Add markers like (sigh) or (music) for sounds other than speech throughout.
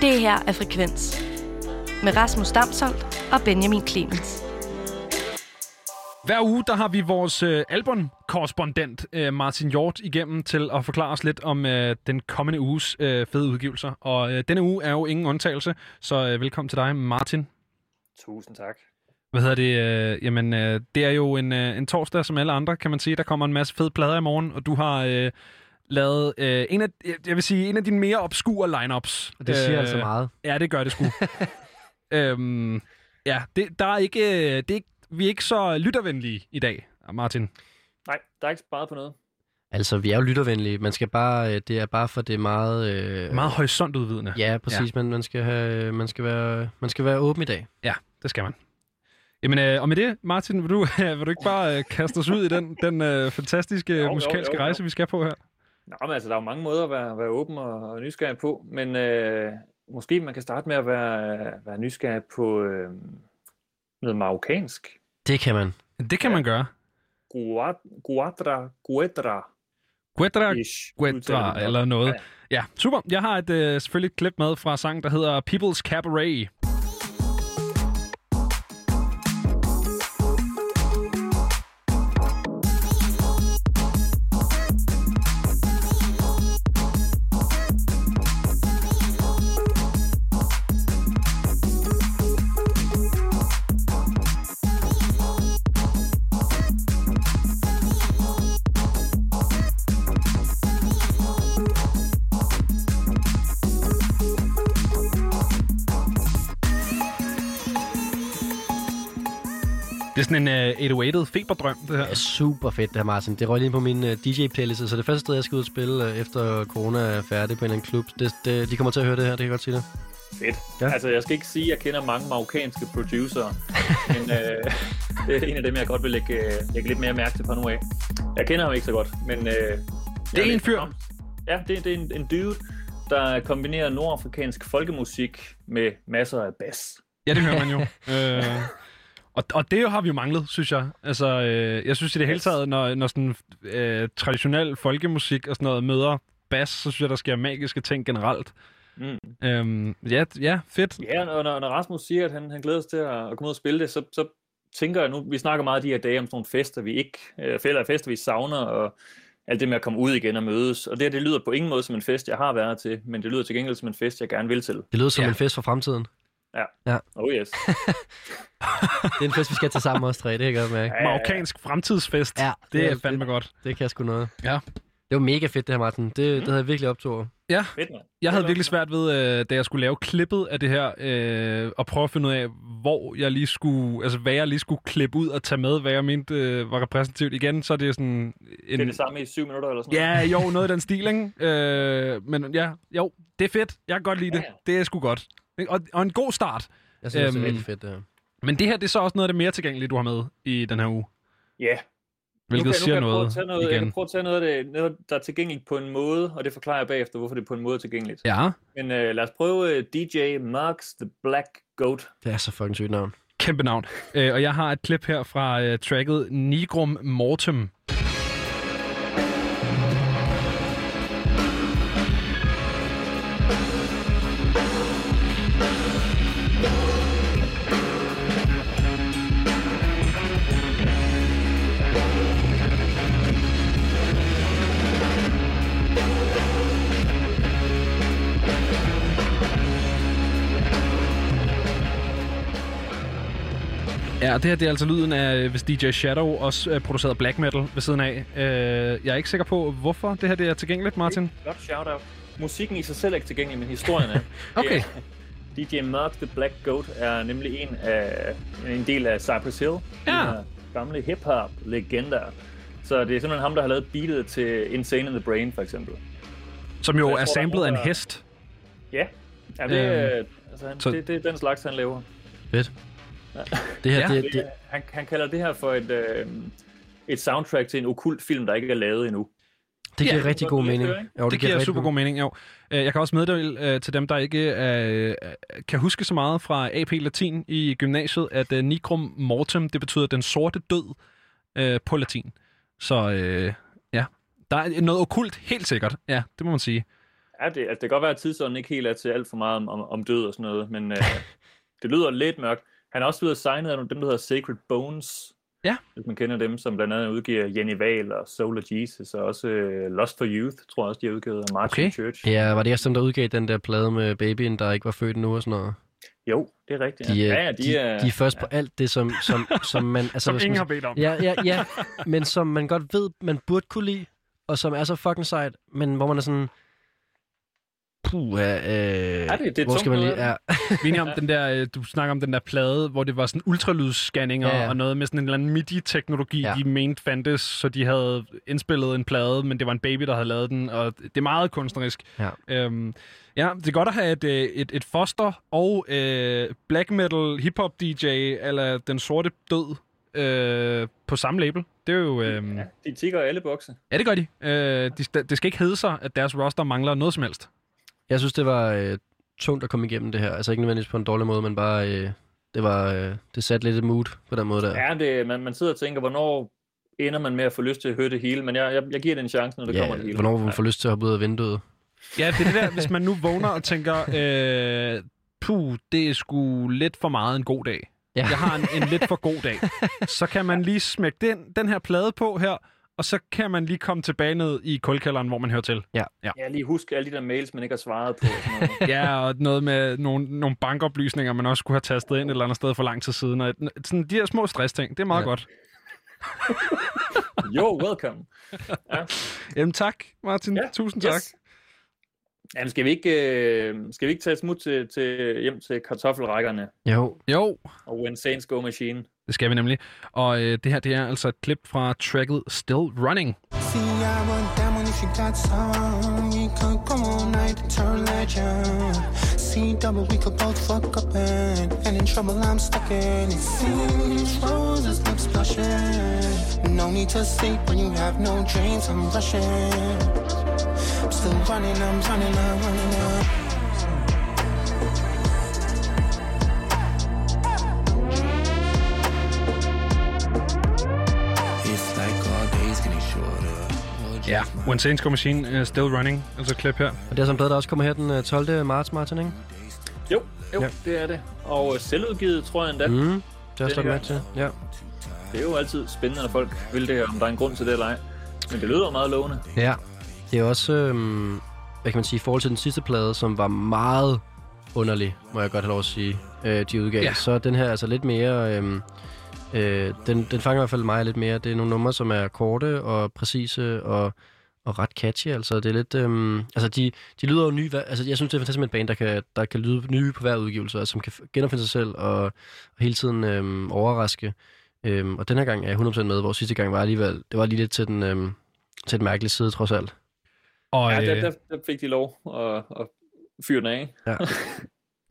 Det her er Frekvens med Rasmus Damsholdt og Benjamin Clemens. Hver uge der har vi vores øh, albumkorrespondent øh, Martin Hjort igennem til at forklare os lidt om øh, den kommende uges øh, fede udgivelser. Og øh, denne uge er jo ingen undtagelse, så øh, velkommen til dig, Martin. Tusind tak. Hvad hedder det? Øh, jamen, øh, det er jo en, øh, en torsdag som alle andre, kan man sige. Der kommer en masse fede plader i morgen, og du har øh, lavet øh, en af, jeg vil sige, en af dine mere obskure lineups. Og det siger altså meget. Ja, det gør det sgu. (laughs) øhm, ja, det, der er ikke, øh, det er ikke, vi er ikke så lyttervenlige i dag, Martin. Nej, der er ikke sparet på noget. Altså, vi er jo lyttervenlige. Man skal bare, øh, det er bare for det er meget... Øh, Meget horisontudvidende. Ja, præcis. Ja. Men man skal, have, man, skal være, man skal være åben i dag. Ja, det skal man. Jamen, øh, og med det, Martin, vil du, (laughs) vil du ikke bare øh, kaste os ud i den, den øh, fantastiske Jo, jo, musikalske jo, jo. rejse, vi skal på her? Nå, men altså, der er jo mange måder at være, være åben og, og nysgerrig på, men øh, måske man kan starte med at være, være nysgerrig på øh, noget marokkansk. Det kan man. Det kan Ja. man gøre. Guadra, Guedra. Guedra, Guedra eller noget. Ja. Ja, super. Jeg har et, øh, selvfølgelig et klip med fra sang, der hedder People's Cabaret. Sådan en uh, 808'et feberdrøm, det her. Er super fedt, det her, Martin. Det røg lige ind på min uh, DJ-playliste, så det første sted, jeg skal ud og spille, uh, efter corona er færdig på en eller anden klub, det, det, de kommer til at høre det her, det kan jeg godt sige det. Fedt. Ja. Ja. Altså, jeg skal ikke sige, at jeg kender mange marokkanske producer, (laughs) men øh, det er en af dem, jeg godt vil lægge, øh, lægge lidt mere mærke til fra nu af. Jeg kender ham ikke så godt, men... Øh, det er en fyr. Ja, det, det er en, en dude, der kombinerer nordafrikansk folkemusik med masser af bass. Ja, det hører man jo. (laughs) øh, og, og det har vi jo manglet, synes jeg. Altså, øh, jeg synes i det hele taget, når, når sådan øh, traditionel folkemusik og sådan noget møder bass, så synes jeg, der sker magiske ting generelt. Mm. Øhm, ja, ja, fedt. Ja, og når, når Rasmus siger, at han, han glæder sig til at, at komme ud og spille det, så, så tænker jeg nu, vi snakker meget de her dage om sådan nogle fester, vi ikke, øh, fælder fester, vi savner, og alt det med at komme ud igen og mødes. Og det her, det lyder på ingen måde som en fest, jeg har været til, men det lyder til gengæld som en fest, jeg gerne vil til. Det lyder som Ja. en fest for fremtiden. Oh yes. (laughs) Det er en fest, vi skal til sammen os tre, det kan jeg godt mærke. Ja, Marokkansk fremtidsfest. Ja, det er det- fandme godt. Det kan jeg sgu noget. Ja. Det var mega fedt, det her, Martin. Det, det havde jeg virkelig optog. Ja, Fedt, mand. jeg havde Fedt, virkelig svært ved, øh, da jeg skulle lave klippet af det her, øh, at prøve at finde ud af, hvor jeg lige skulle, altså hvad jeg lige skulle klippe ud og tage med, hvad jeg mente øh, var repræsentativt. Igen, så er det sådan en... Det er det samme i syv minutter eller sådan noget. Ja, jo, noget af den stil, ikke? Øh, men ja, jo, det er fedt. Jeg kan godt lide det. Ja, ja. Det er sgu godt. Og, og en god start. Jeg synes, øhm, det Øhm, er rigtig fedt, det her. Men det her, det er så også noget af det mere tilgængelige, du har med i den her uge. Ja. Hvilket nu kan, siger nu kan jeg prøve noget, at tage noget, Jeg igen. kan prøve at tage noget af det, noget, der er tilgængeligt på en måde, og det forklarer jeg bagefter, hvorfor det er på en måde tilgængeligt. Ja, Men øh, lad os prøve øh, DJ Marks The Black Goat. Det er så fucking sygt navn. kæmpe navn. Øh, og jeg har et klip her fra øh, tracket Nigrum Mortem. Ja, og det her det er altså lyden af, øh, hvis DJ Shadow også øh, producerede black metal ved siden af. Øh, jeg er ikke sikker på, hvorfor det her det er tilgængeligt, Martin. Godt shout-out. Musikken i sig selv er ikke tilgængelig, men historien er. Okay. (laughs) Det er- (laughs) DJ Mark The Black Goat er nemlig en, af, en del af Cypress Hill. Ja. De gamle hip-hop legender. Så det er simpelthen ham, der har lavet beatet til Insane in the Brain, for eksempel. Som jo er samlet af en hest. Ja, ja det, Øhm, er, altså, han, så- det, det er den slags, han laver. Fedt. Det her, Ja. det, Det, det, han, han kalder det her for et, øh, et soundtrack til en okult film, der ikke er lavet endnu. det giver Ja, rigtig god mening. Jo, Det giver rigtig super god mening, jo. Øh, Jeg kan også meddele øh, til dem, der ikke øh, kan huske så meget fra AP Latin i gymnasiet, at øh, Nigrum Mortem, det betyder den sorte død øh, på latin. Så øh, ja, der er noget okult, helt sikkert. Ja, det må man sige. Ja, det, altså, det kan godt være, at tidsånden ikke helt er til alt for meget om, om, om død og sådan noget, men øh, (laughs) det lyder lidt mørkt. Han er også blevet signet af nogle- dem, der hedder Sacred Bones. Ja. Hvis man kender dem, som blandt andet udgiver Jenny Val og Soul of Jesus, og også øh, Lost for Youth, tror jeg også, de har udgivet, og Martin Okay. Church. Ja, var det også dem, der udgav den der plade med babyen, der ikke var født endnu og sådan noget? Jo, det er rigtigt. De, ja. er, ja, ja, de, er, de er først på alt det, som, som, som man... (laughs) Altså, Som ingen man har bedt om. Ja, ja, ja, (laughs) men som man godt ved, man burde kunne lide, og som er så fucking sejt, men hvor man er sådan... Puh, øh, det- det er hvor skal man lige... Ja, (laughs) Vi er om den der, øh, du snakker om den der plade, hvor det var sådan ultralydsscanninger ja, Ja, og noget med sådan en eller anden MIDI-teknologi, ja. De mente fandtes, så de havde indspillet en plade, men det var en baby, der havde lavet den, og det er meget kunstnerisk. Ja. Øhm, ja, det er godt at have et, øh, et, et foster og øh, black metal hip-hop DJ, eller den sorte død, øh, på samme label. Det er jo... Øh, ja. De tigger alle bokse. ja, det gør de. Øh, de. Det skal ikke hedde sig, at deres roster mangler noget som helst. Jeg synes, det var øh, tungt at komme igennem det her. Altså ikke nødvendigvis på en dårlig måde, men bare... Øh, det var... Øh, det satte lidt et mood på den måde der. Ja, det, man, man sidder og tænker, hvornår ender man med at få lyst til at høre det hele, men jeg, jeg, jeg giver det en chance, når det kommer det hele. hvornår man får lyst til at hoppe ud af vinduet. Ja, det er det der, hvis man nu vågner og tænker, øh, puh, det er sgu lidt for meget en god dag. Ja. Jeg har en, en lidt for god dag. (laughs) Så kan man lige smække den, den her plade på her, og så kan man lige komme tilbage ned i kulkælderen, hvor man hører til. Ja, lige husk alle de der mails, man ikke har svaret på. Og (laughs) sådan noget. Ja, og noget med nogle, nogle bankoplysninger, man også skulle have tastet ind et eller andet sted for lang tid siden. Og sådan de her små stressting, det er meget ja. Ja. godt. (laughs) Jo, welcome. Ja. Jamen tak, Martin. Ja, Tusind tak. Yes. Jamen, skal vi ikke, øh, skal vi ikke tage et smut til, til, hjem til kartoffelrækkerne Jo, Jo, og When Saints Go Machine? Det skal vi nemlig. Og øh, det her, det er altså et klip fra tracket Still Running. See, I run down if you got some. We could go all night and turn legend. See, double, we could both fuck up and, and in trouble I'm stuck in. It seems roses lips blushing. No need to sleep when you have no dreams. I'm rushing. I'm still running, I'm running, I'm running. I'm Ja, When Saints Go Machine, uh, Still Running, altså klip her. og det er sådan en plade, der også kommer her den øh, 12. marts, Martin, ikke? Jo, jo, Ja. det er det. Og øh, selvudgivet, tror jeg endda. Mm. Det stået gør med til. Ja. Det er jo altid spændende, når folk vil det her, om der er en grund til det eller ej. Men det lyder meget lovende. Ja, det er også, øhm, hvad kan man sige, i forhold til den sidste plade, som var meget underlig, må jeg godt have lov at sige, øh, de udgav. Ja. Ja. Så er den her altså lidt mere, øhm, øh, den, den fanger i hvert fald mig lidt mere. Det er nogle numre, som er korte og præcise og, og ret catchy. Altså, det er lidt, øhm, altså de, de lyder jo nye, altså jeg synes, det er fantastisk med et band, der kan, der kan lyde nye på hver udgivelse, altså, som kan genopfinde sig selv og, og hele tiden øhm, overraske. Øhm, og den her gang er jeg 100% med, hvor sidste gang var alligevel, det var lige lidt til den, øhm, til den mærkelige side, trods alt. Og, Ja, der, øh, der, der fik de lov at, at fyre den af. (laughs)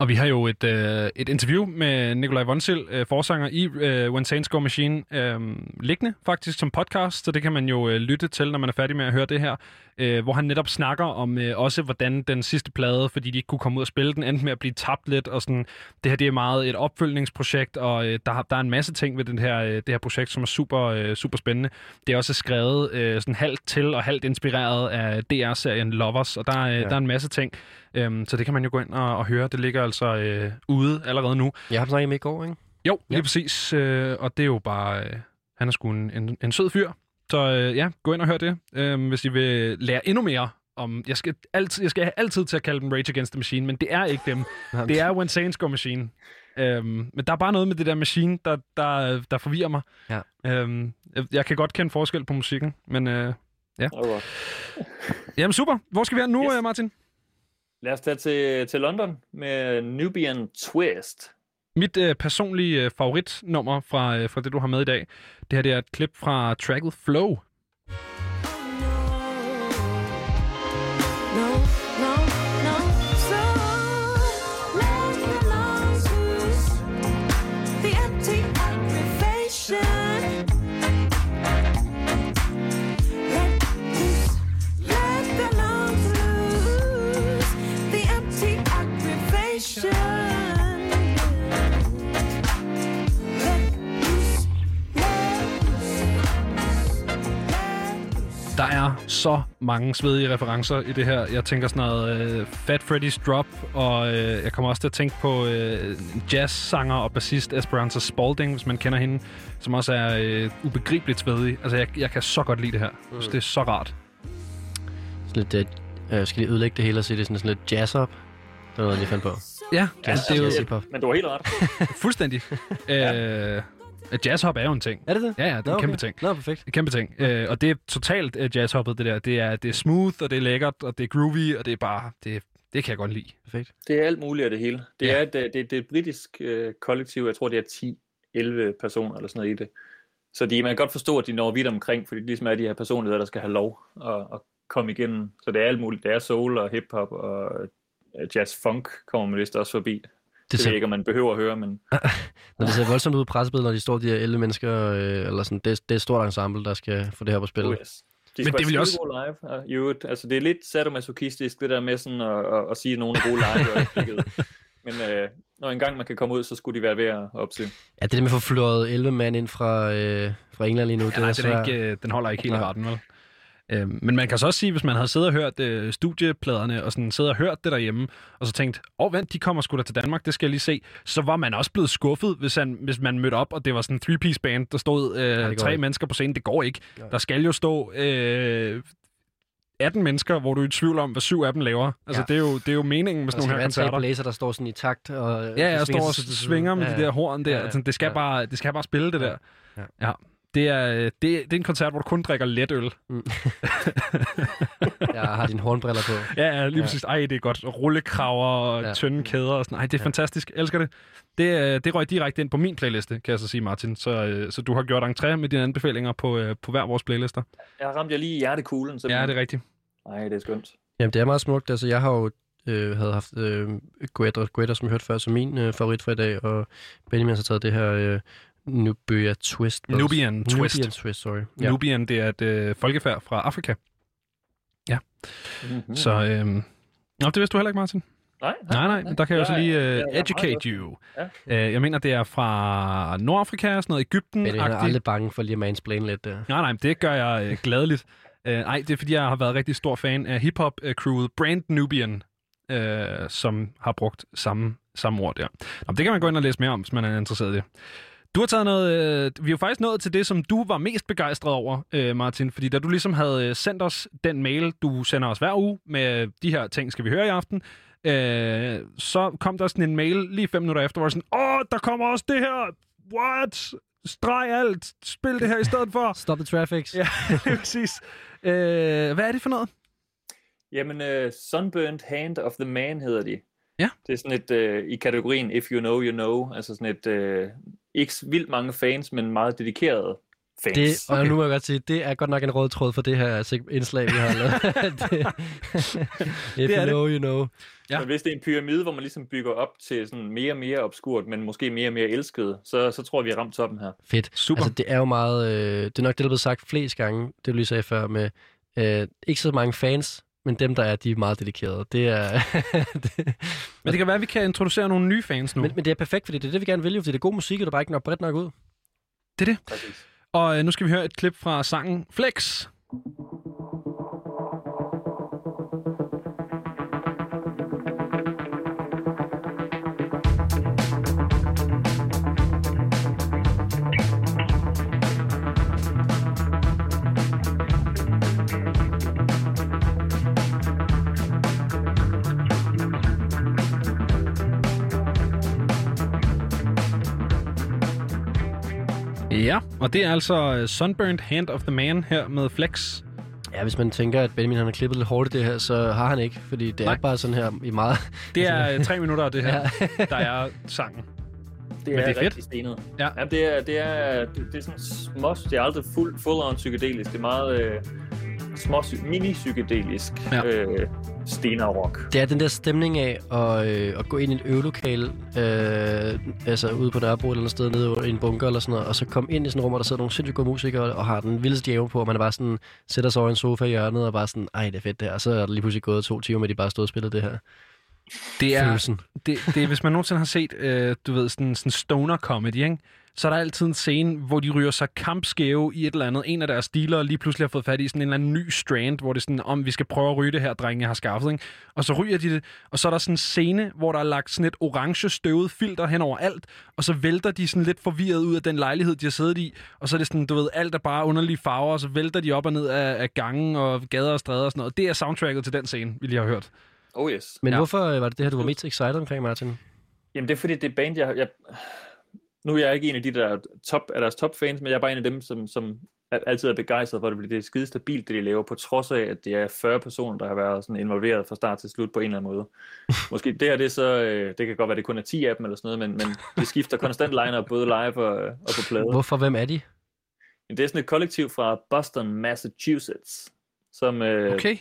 og vi har jo et, øh, et interview med Nikolaj Vonsil, øh, forsanger i øh, When Saints Go Machine, øh, liggende faktisk som podcast, så det kan man jo øh, lytte til, når man er færdig med at høre det her, øh, hvor han netop snakker om øh, også, hvordan den sidste plade, fordi de ikke kunne komme ud og spille den, endte med at blive tabt lidt, og sådan, det her det er meget et opfølgningsprojekt, og øh, der, der er en masse ting ved den her, øh, det her projekt, som er super, øh, super spændende. Det er også skrevet øh, sådan halvt til og halvt inspireret af DR-serien Lovers, og der, er, øh, Ja. der er en masse ting, Øhm, så det kan man jo gå ind og, og høre. Det ligger altså øh, ude allerede nu. Jeg har snakket med i går, ikke? Jo, lige Ja. præcis. Øh, og det er jo bare... Øh, han er sgu en, en, en sød fyr. Så øh, ja, gå ind og hør det, øh, hvis I vil lære endnu mere om... Jeg skal, altid, jeg skal have altid til at kalde dem Rage Against the Machine, men det er ikke dem. Det er When Saints Go Machine. Øhm, men der er bare noget med det der machine, der, der, der forvirrer mig. Ja. Øhm, jeg, jeg kan godt kende forskel på musikken, men øh, Okay. jamen super. Hvor skal vi hen nu, Yes. yes. Martin? Lad os tage til, til London med Nubian Twist. Mit øh, personlige øh, favoritnummer fra, øh, fra det, du har med i dag, det her det er et klip fra tracket Flow. Så mange svedige referencer i det her. Jeg tænker sådan noget øh, Fat Freddy's Drop, og øh, jeg kommer også til at tænke på øh, jazzsanger og bassist Esperanza Spalding, hvis man kender hende, som også er øh, ubegribeligt svedig. Altså, jeg, jeg kan så godt lide det her. Mm. Så det er så rart. Sådan lidt, øh, jeg skal lige udlægge det hele og sige, det er sådan, sådan lidt jazz-up. Det var noget, jeg fandt på. Ja, Jazz, det er jo. Men du har helt ret. (laughs) fuldstændig. øh, jazzhop er jo en ting. Er det det? Ja, ja, det er en kæmpe ting. Nå, perfekt. En kæmpe ting. Øh, og det er totalt uh, jazzhoppet, det der. Det er, det er smooth, og det er lækkert, og det er groovy, og det er bare... Det, det kan jeg godt lide. perfekt. Det er alt muligt af det hele. Det Ja. er et, øh, det, det er et britisk øh, kollektiv, jeg tror det er 10-11 personer eller sådan noget i det. Så de, man kan godt forstå, at de når vidt omkring, fordi det ligesom er de her personligheder, der skal have lov at, at komme igennem. Så det er alt muligt. Det er soul og hip-hop og øh, jazz-funk kommer man vist også forbi. Det, Det det ved ser, jeg ikke, om man behøver at høre, men (laughs) når det ser voldsomt ud på pressebilledet, når de står de her 11 mennesker, øh, eller sådan, det, det er et stort ensemble, der skal få det her på spil. oh yes. De Men det vil også... live. Uh, i øvrigt. altså, det er lidt sadomasochistisk, det der med sådan at, at, at sige, at nogen er gode live i. (laughs) Men øh, når engang man kan komme ud, så skulle de være ved at opsøge. Ja, det der med at få flået 11 mand ind fra, øh, fra England lige nu, Ja, det nej, er den, er svært. ikke, øh, den holder ikke helt i retten, vel? Øh, men man kan så også sige, hvis man havde siddet og hørt øh, studiepladerne, og sådan siddet og hørt det derhjemme, og så tænkt, åh oh, vent, de kommer sgu da til Danmark, det skal jeg lige se, så var man også blevet skuffet, hvis, han, hvis man mødte op, og det var sådan en three-piece band, der stod øh, går tre ikke. mennesker på scenen. Det går ikke. Nej. Der skal jo stå øh, 18 mennesker, hvor du er i tvivl om, hvad syv af dem laver. Altså, Ja. det, er jo, det er jo meningen med Der sådan skal nogle her koncerter. blæser, der står sådan i takt. Og, Ja, jeg står og svinger med Ja, de der horn der. Ja, Ja, ja. ja. Det, skal Ja. bare, det skal bare spille det Ja. der. Ja. ja. Det er, det, det er en koncert, hvor du kun drikker let øl. (laughs) Jeg har dine hornbriller på. Ja, ja lige Ja. ja. præcis. Ej, det er godt. Rullekraver og Ja. ja. tynde kæder og sådan. Ej, det er Ja. ja. fantastisk. Jeg elsker det. Det, øh, det røg direkte ind på min playliste, kan jeg så sige, Martin. Så, øh, så du har gjort entré med dine anbefalinger på, øh, på hver vores playlister. Jeg ramte jeg lige i hjertekuglen. Ja, simpelthen. det er rigtigt. Ej, det er skønt. Jamen, det er meget smukt. Altså, jeg har jo øh, havde haft øh, Guetta, Guetta, som jeg hørte før, som min øh, favorit for i dag, og Benjamin har taget det her øh, Nubia Twist. Nubian Twist. Nubian Twist, sorry. Ja. Nubian, det er et øh, folkefærd fra Afrika. Mm-hmm. Så, øh, Nå, det vidste du heller ikke, Martin. Nej, Nej, nej, men der kan jeg jo så lige uh, educate you. Ja. Uh, jeg mener, det er fra Nordafrika, sådan noget Ægypten. Men jeg er aldrig bange for lige at mansplain lidt der. Nej, nej, det gør jeg uh, gladeligt. Uh, nej, det er fordi, jeg har været rigtig stor fan af hip-hop-crewet Brand Nubian, uh, som har brugt samme, samme ord der. Nå, det kan man gå ind og læse mere om, hvis man er interesseret i det. Du har taget noget... Øh, vi er jo faktisk nået til det, som du var mest begejstret over, øh, Martin. Fordi da du ligesom havde øh, sendt os den mail, du sender os hver uge med de her ting, skal vi høre i aften, øh, så kom der sådan en mail lige fem minutter efter, hvor jeg sådan, åh, der kommer også det her! What? Streg alt! Spil det her i stedet for! Stop the traffic. Ja, (laughs) præcis. Øh, hvad er det for noget? Jamen, uh, Sunburnt Hand of the Man hedder de. Ja. Det er sådan et, uh, i kategorien If You Know, You Know. Altså sådan et, uh, ikke vildt mange fans, men meget dedikerede fans. Det, og nu må jeg godt sige, det er godt nok en rød tråd for det her indslag, vi har lavet. (laughs) (laughs) (laughs) det, if Det er you det. know, you know. Ja. Men hvis det er en pyramide, hvor man ligesom bygger op til sådan mere og mere obskurt, men måske mere og mere elsket, så, så tror jeg, vi har ramt toppen her. Fedt. Super. Altså, det er jo meget... Øh, det er nok det, der er blevet sagt flest gange, det du lige sagde før, med øh, ikke så mange fans, men dem, der er, de er meget dedikerede. Det er... (laughs) det, Men det kan være, at vi kan introducere nogle nye fans nu. men, men det er perfekt, fordi det er det, vi gerne vil, jo, fordi det er god musik, og det er bare ikke nok bredt nok ud. Det er det. Præcis. Og øh, nu skal vi høre et klip fra sangen Flex. Og det er altså øh, Sunburnt Hand of the Man her med Flex. Ja, hvis man tænker, at Benjamin han har klippet lidt hårdt det her, så har han ikke, fordi det Nej. er bare sådan her i meget... Det er øh, tre minutter af det her, (laughs) Ja. der er sangen. Det Men er, det er fedt. rigtig stenet. Ja. ja det, er, det, er, det, det er sådan smås, det er aldrig fuld, full on psykedelisk. Det er meget øh, små, mini-psykedelisk Ja. øh, stener-rock. Det er den der stemning af at, øh, at gå ind i et øvelokale, øh, altså ude på Nørrebro eller et sted nede i en bunker eller sådan noget, og så komme ind i sådan et rum, hvor der sidder nogle sindssygt gode musikere og har den vildeste jævn på, og man er bare sådan, sætter sig over i en sofa i hjørnet og bare sådan, ej, det er fedt det her. Og så er der lige pludselig gået to timer med, at de bare stod og spillede det her. Det er, Følelsen. det, det er, hvis man nogensinde har set, øh, du ved, sådan, sådan stoner comedy, ikke? Så er der altid en scene, hvor de ryger sig kampskæve i et eller andet. En af deres dealere lige pludselig har fået fat i sådan en eller anden ny strand, hvor det er sådan, om vi skal prøve at ryge det her, drenge, har skaffet. Ikke? Og så ryger de det, og så er der sådan en scene, hvor der er lagt sådan et orange støvet filter hen over alt, og så vælter de sådan lidt forvirret ud af den lejlighed, de har siddet i, og så er det sådan, du ved, alt er bare underlige farver, og så vælter de op og ned af, af gangen og gader og stræder og sådan noget. Det er soundtracket til den scene, vi lige har hørt. Oh yes. Men Ja. hvorfor øh, var det det her, du var mest excited omkring, Martin? Jamen det er fordi, det er band, jeg, jeg... Nu er jeg ikke en af de der top, af deres topfans, men jeg er bare en af dem, som, som er- altid er begejstret for det, fordi det er skide stabilt, det de laver, på trods af, at det er 40 personer, der har været sådan involveret fra start til slut på en eller anden måde. (laughs) Måske det her, det er så, øh, det kan godt være, det kun er 10 af dem eller sådan noget, men, men det skifter konstant line både live og, og på plade. Hvorfor? Hvem er de? Det er sådan et kollektiv fra Boston, Massachusetts, som øh, Okay.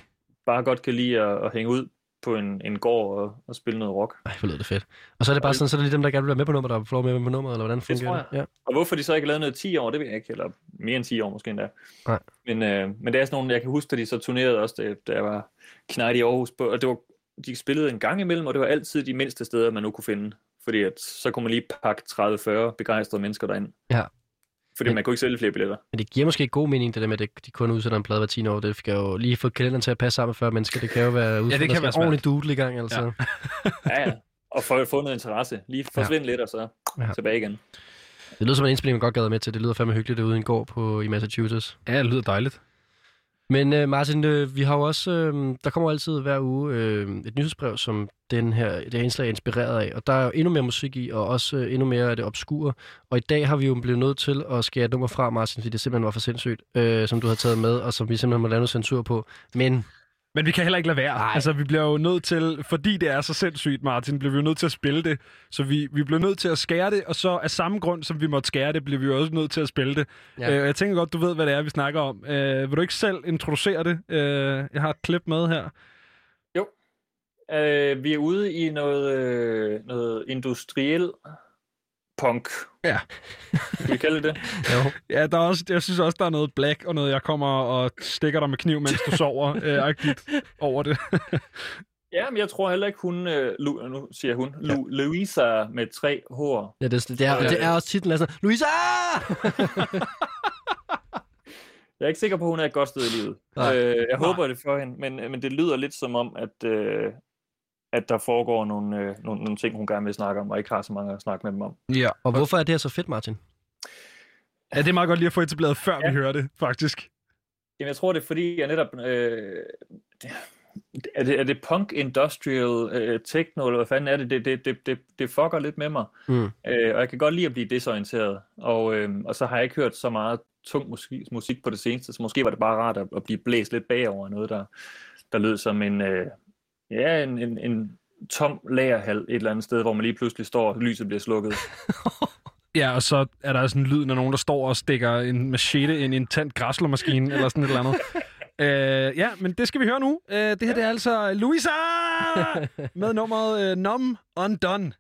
bare godt kan lide at, at hænge ud på en, en gård og, og spille noget rock. Ej, hvor lyder det fedt. Og så er det bare Og- sådan, så er det lige dem, der gerne vil være med på nummer, der får med på nummeret, eller hvordan fungerer tror det? Ja. Og hvorfor de så ikke lavet noget i 10 år, det ved jeg ikke, eller mere end 10 år måske endda. Nej. Men, øh, men det er sådan nogle, jeg kan huske, at de så turnerede også, da, da jeg var knægt i Aarhus, på, og det var, de spillede en gang imellem, og det var altid de mindste steder, man nu kunne finde. Fordi at, så kunne man lige pakke 30-40 begejstrede mennesker derind. Ja. Fordi Men- man kunne ikke sælge flere billetter. Men det giver måske ikke god mening, det der med, at de kun udsætter en plade hver 10 år. Det skal jo lige få kalenderen til at passe sammen med 40 mennesker. Det kan jo være udfordrende. det kan være ordentligt doodle i gang, altså. Ja. Ja. Ja, ja. Og at få noget interesse. Lige forsvinde ja. lidt, og så Ja. ja. tilbage igen. Det lyder som en indspilning, man godt gad med til. Det lyder fandme hyggeligt derude i en gård på, i Massachusetts. Ja, det lyder dejligt. Men øh, Martin, øh, vi har jo også, øh, der kommer altid hver uge øh, et nyhedsbrev, som den her, det her indslag er inspireret af. Og der er jo endnu mere musik i, og også øh, endnu mere af det obskure. Og i dag har vi jo blevet nødt til at skære et nummer fra, Martin, fordi det simpelthen var for sindssygt, øh, som du har taget med, og som vi simpelthen må lave noget censur på. Men men vi kan heller ikke lade være. Nej. Altså, vi bliver jo nødt til, fordi det er så sindssygt, Martin, bliver vi jo nødt til at spille det. Så vi, vi bliver nødt til at skære det, og så af samme grund, som vi måtte skære det, bliver vi jo også nødt til at spille det. Ja. Øh, jeg tænker godt, du ved, hvad det er, vi snakker om. Øh, vil du ikke selv introducere det? Øh, jeg har et klip med her. Øh, vi er ude i noget, øh, noget industriel punk. Ja. Kan vi kalde det (laughs) jo, Ja, der er også, jeg synes også, der er noget black, og noget, jeg kommer og stikker dig med kniv, mens du sover, (laughs) øh, over det. (laughs) Ja, men jeg tror heller ikke, hun... Øh, Lu, nu siger hun. Lu, Louisa med tre H'er. ja, det, det, er, det er også titlen sådan, Louisa! Jeg er ikke sikker på, at hun er et godt sted i livet. Nej. Øh, jeg Nej. håber det for hende, men, men det lyder lidt som om, at, øh, at der foregår nogle, øh, nogle, nogle ting, hun gerne vil snakke om, og ikke har så mange at snakke med dem om. Ja. og hvorfor er det her så fedt, Martin? ja, det er meget godt lige at få etableret, før ja. Vi hører det, faktisk. Jamen, jeg tror, det er fordi, jeg netop... Øh, det- er, det, er det punk industrial øh, techno, eller hvad fanden er det? Det, det, det, det, det fucker lidt med mig. Mm. Øh, og jeg kan godt lide at blive desorienteret. Og, øh, og så har jeg ikke hørt så meget tung musik, musik på det seneste, så måske var det bare rart at, at blive blæst lidt bagover af noget, der, der lød som en, øh, ja, en, en, en tom lagerhal et eller andet sted, hvor man lige pludselig står, og lyset bliver slukket. (laughs) Ja, og så er der sådan en lyd, når nogen, der står og stikker en machete ind i en tændt græslermaskine, (laughs) eller sådan et eller andet. Øh, ja, men det skal vi høre nu. Øh, det her det er altså Louisa (laughs) med nummeret øh, Numb Undone.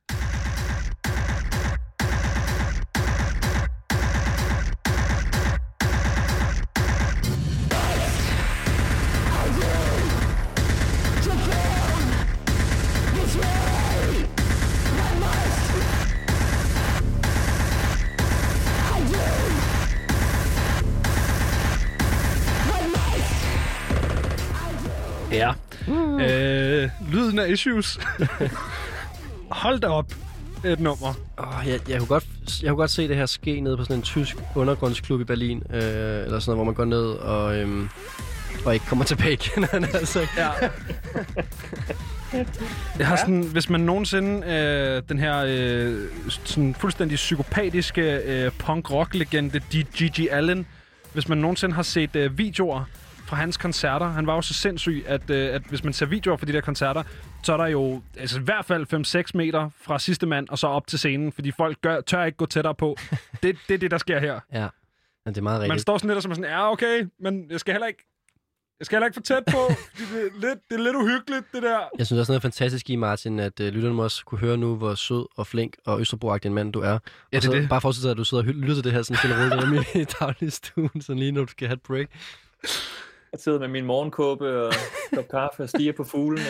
Ja. Øh, lyden af Issues. (laughs) Hold da op. Et nummer. Oh, jeg, jeg, kunne godt, jeg kunne godt se det her ske nede på sådan en tysk undergrundsklub i Berlin, øh, eller sådan noget, hvor man går ned og, øhm, og ikke kommer (laughs) tilbage igen. altså. Ja. Jeg har sådan, hvis man nogensinde øh, den her øh, sådan fuldstændig psykopatiske øh, punk-rock-legende G.G. Allen, hvis man nogensinde har set øh, videoer fra hans koncerter, han var jo så sindssyg, at, øh, at hvis man ser videoer fra de der koncerter, så er der jo altså, i hvert fald 5-6 meter fra sidste mand og så op til scenen, fordi folk gør, tør ikke gå tættere på. (laughs) Det, det er det, der sker her. Ja, men det er meget Man rigtigt. står sådan lidt og så er man sådan, ja okay, men jeg skal heller ikke jeg skal heller ikke for tæt på. (laughs) det, er lidt, det er lidt uhyggeligt, det der. Jeg synes også noget fantastisk i, Martin, at øh, lytterne må også kunne høre nu, hvor sød og flink og østerbro en mand du er. Ja, og det så er det. bare forestil dig, at du sidder og lytter til det her sådan stille (laughs) roligt i dagligstuen, sådan lige når du skal have et break. Jeg sidder med min morgenkåbe og kop kaffe og stiger på fuglene.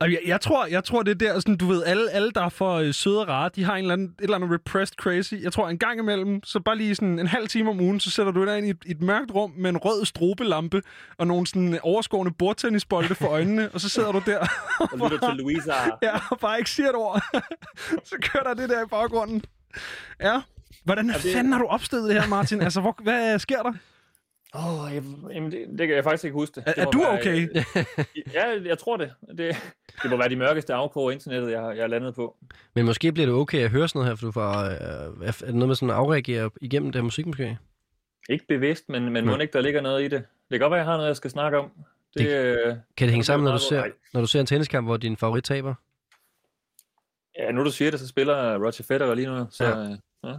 Og (laughs) jeg, jeg, tror, jeg tror, det er der, sådan, du ved, alle, alle der er for øh, søde og rare, de har en eller anden, et eller andet repressed crazy. Jeg tror, en gang imellem, så bare lige sådan en halv time om ugen, så sætter du dig ind i et, et mørkt rum med en rød strobelampe og nogle sådan overskårende bordtennisbolde for øjnene, og så sidder du der Og lytter til Louisa. (laughs) ja, og bare ikke siger et ord. (laughs) så kører der det der i baggrunden. Ja. Hvordan det- fanden har du opstillet det her, Martin? Altså, hvor, hvad sker der? Åh, oh, jamen, det, det kan jeg faktisk ikke huske. Det. Er, Det er du være- okay? Ja, jeg tror det. Det, det må være de mørkeste afkroge af internettet, jeg, jeg er landet på. Men måske bliver det okay at høre sådan noget her, for du får... Øh, er det noget med sådan at afreagere igennem det her musik, måske? Ikke bevidst, men, men Nå. må ikke, der ligger noget i det. Det kan godt være, jeg har noget, jeg skal snakke om. Det, Det- øh, Kan det hænge sammen, når du, ser, når du ser en tenniskamp, hvor din favorit taber? Ja, nu du siger det, så spiller Roger Federer lige nu. Så, Ja. ja. ja.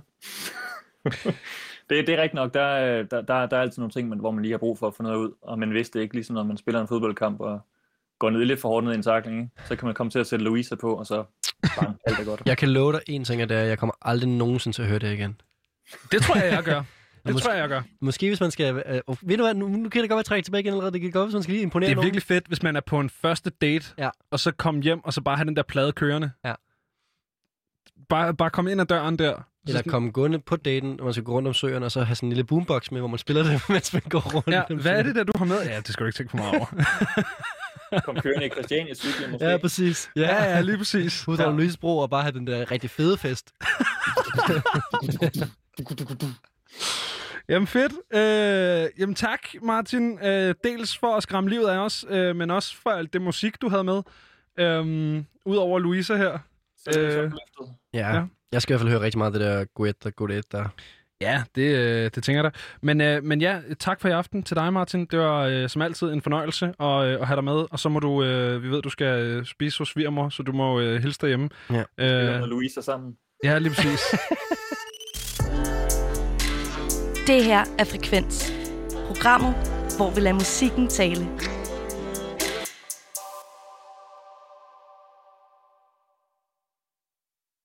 (laughs) det, det er rigtigt nok. Der, er- der, der, der er altid nogle ting, man, hvor man lige har brug for at få noget ud. Og man vidste det ikke, ligesom når man spiller en fodboldkamp og går ned lidt for hårdt ned i en takling. Ikke? Så kan man komme til at sætte Louisa på, og så bang, (laughs) alt er godt. Jeg kan love dig en ting, og det er, at jeg kommer aldrig nogensinde til at høre det igen. Det tror jeg, jeg gør. (laughs) Det måske- tror jeg, jeg gør. Måske hvis man skal... Øh, og ved du hvad, nu, nu kan det godt være trække tilbage igen allerede. Det kan godt, hvis man skal lige imponere Det er nogen. virkelig fedt, hvis man er på en første date, Ja. og så komme hjem, og så bare have den der plade kørende. Ja. Bare, bare komme ind ad døren der. Så Eller sådan- komme gående på daten, når man skal gå rundt om søen, og så have sådan en lille boombox med, hvor man spiller det, (laughs) mens man går rundt. Ja, hvad er det der, du har med? Ja, det skal du ikke tænke for meget over. (laughs) Kom kørende i Christiania cyklen måske. Ja, præcis. ja, ja, lige præcis. Ud over Ja. Louise Bro og bare have den der rigtig fede fest. (laughs) Jamen fedt. Øh, jamen tak, Martin. Øh, dels for at skræmme livet af os, øh, men også for alt det musik, du havde med. Øhm, Udover Louisa her. Så er det Øh. Ja. Ja. Jeg skal i hvert fald høre rigtig meget af det der Guetta, Guetta. Ja, det, øh, det tænker jeg da. Men, øh, men ja, tak for i aften til dig, Martin. Det var øh, som altid en fornøjelse at, øh, at have dig med. Og så må du, øh, vi ved, du skal øh, spise hos svigermor, så du må øh, hilse derhjemme. Ja. Øh, med Louisa sammen. ja, lige præcis. (laughs) Det her er Frekvens. Programmet, hvor vi lader musikken tale.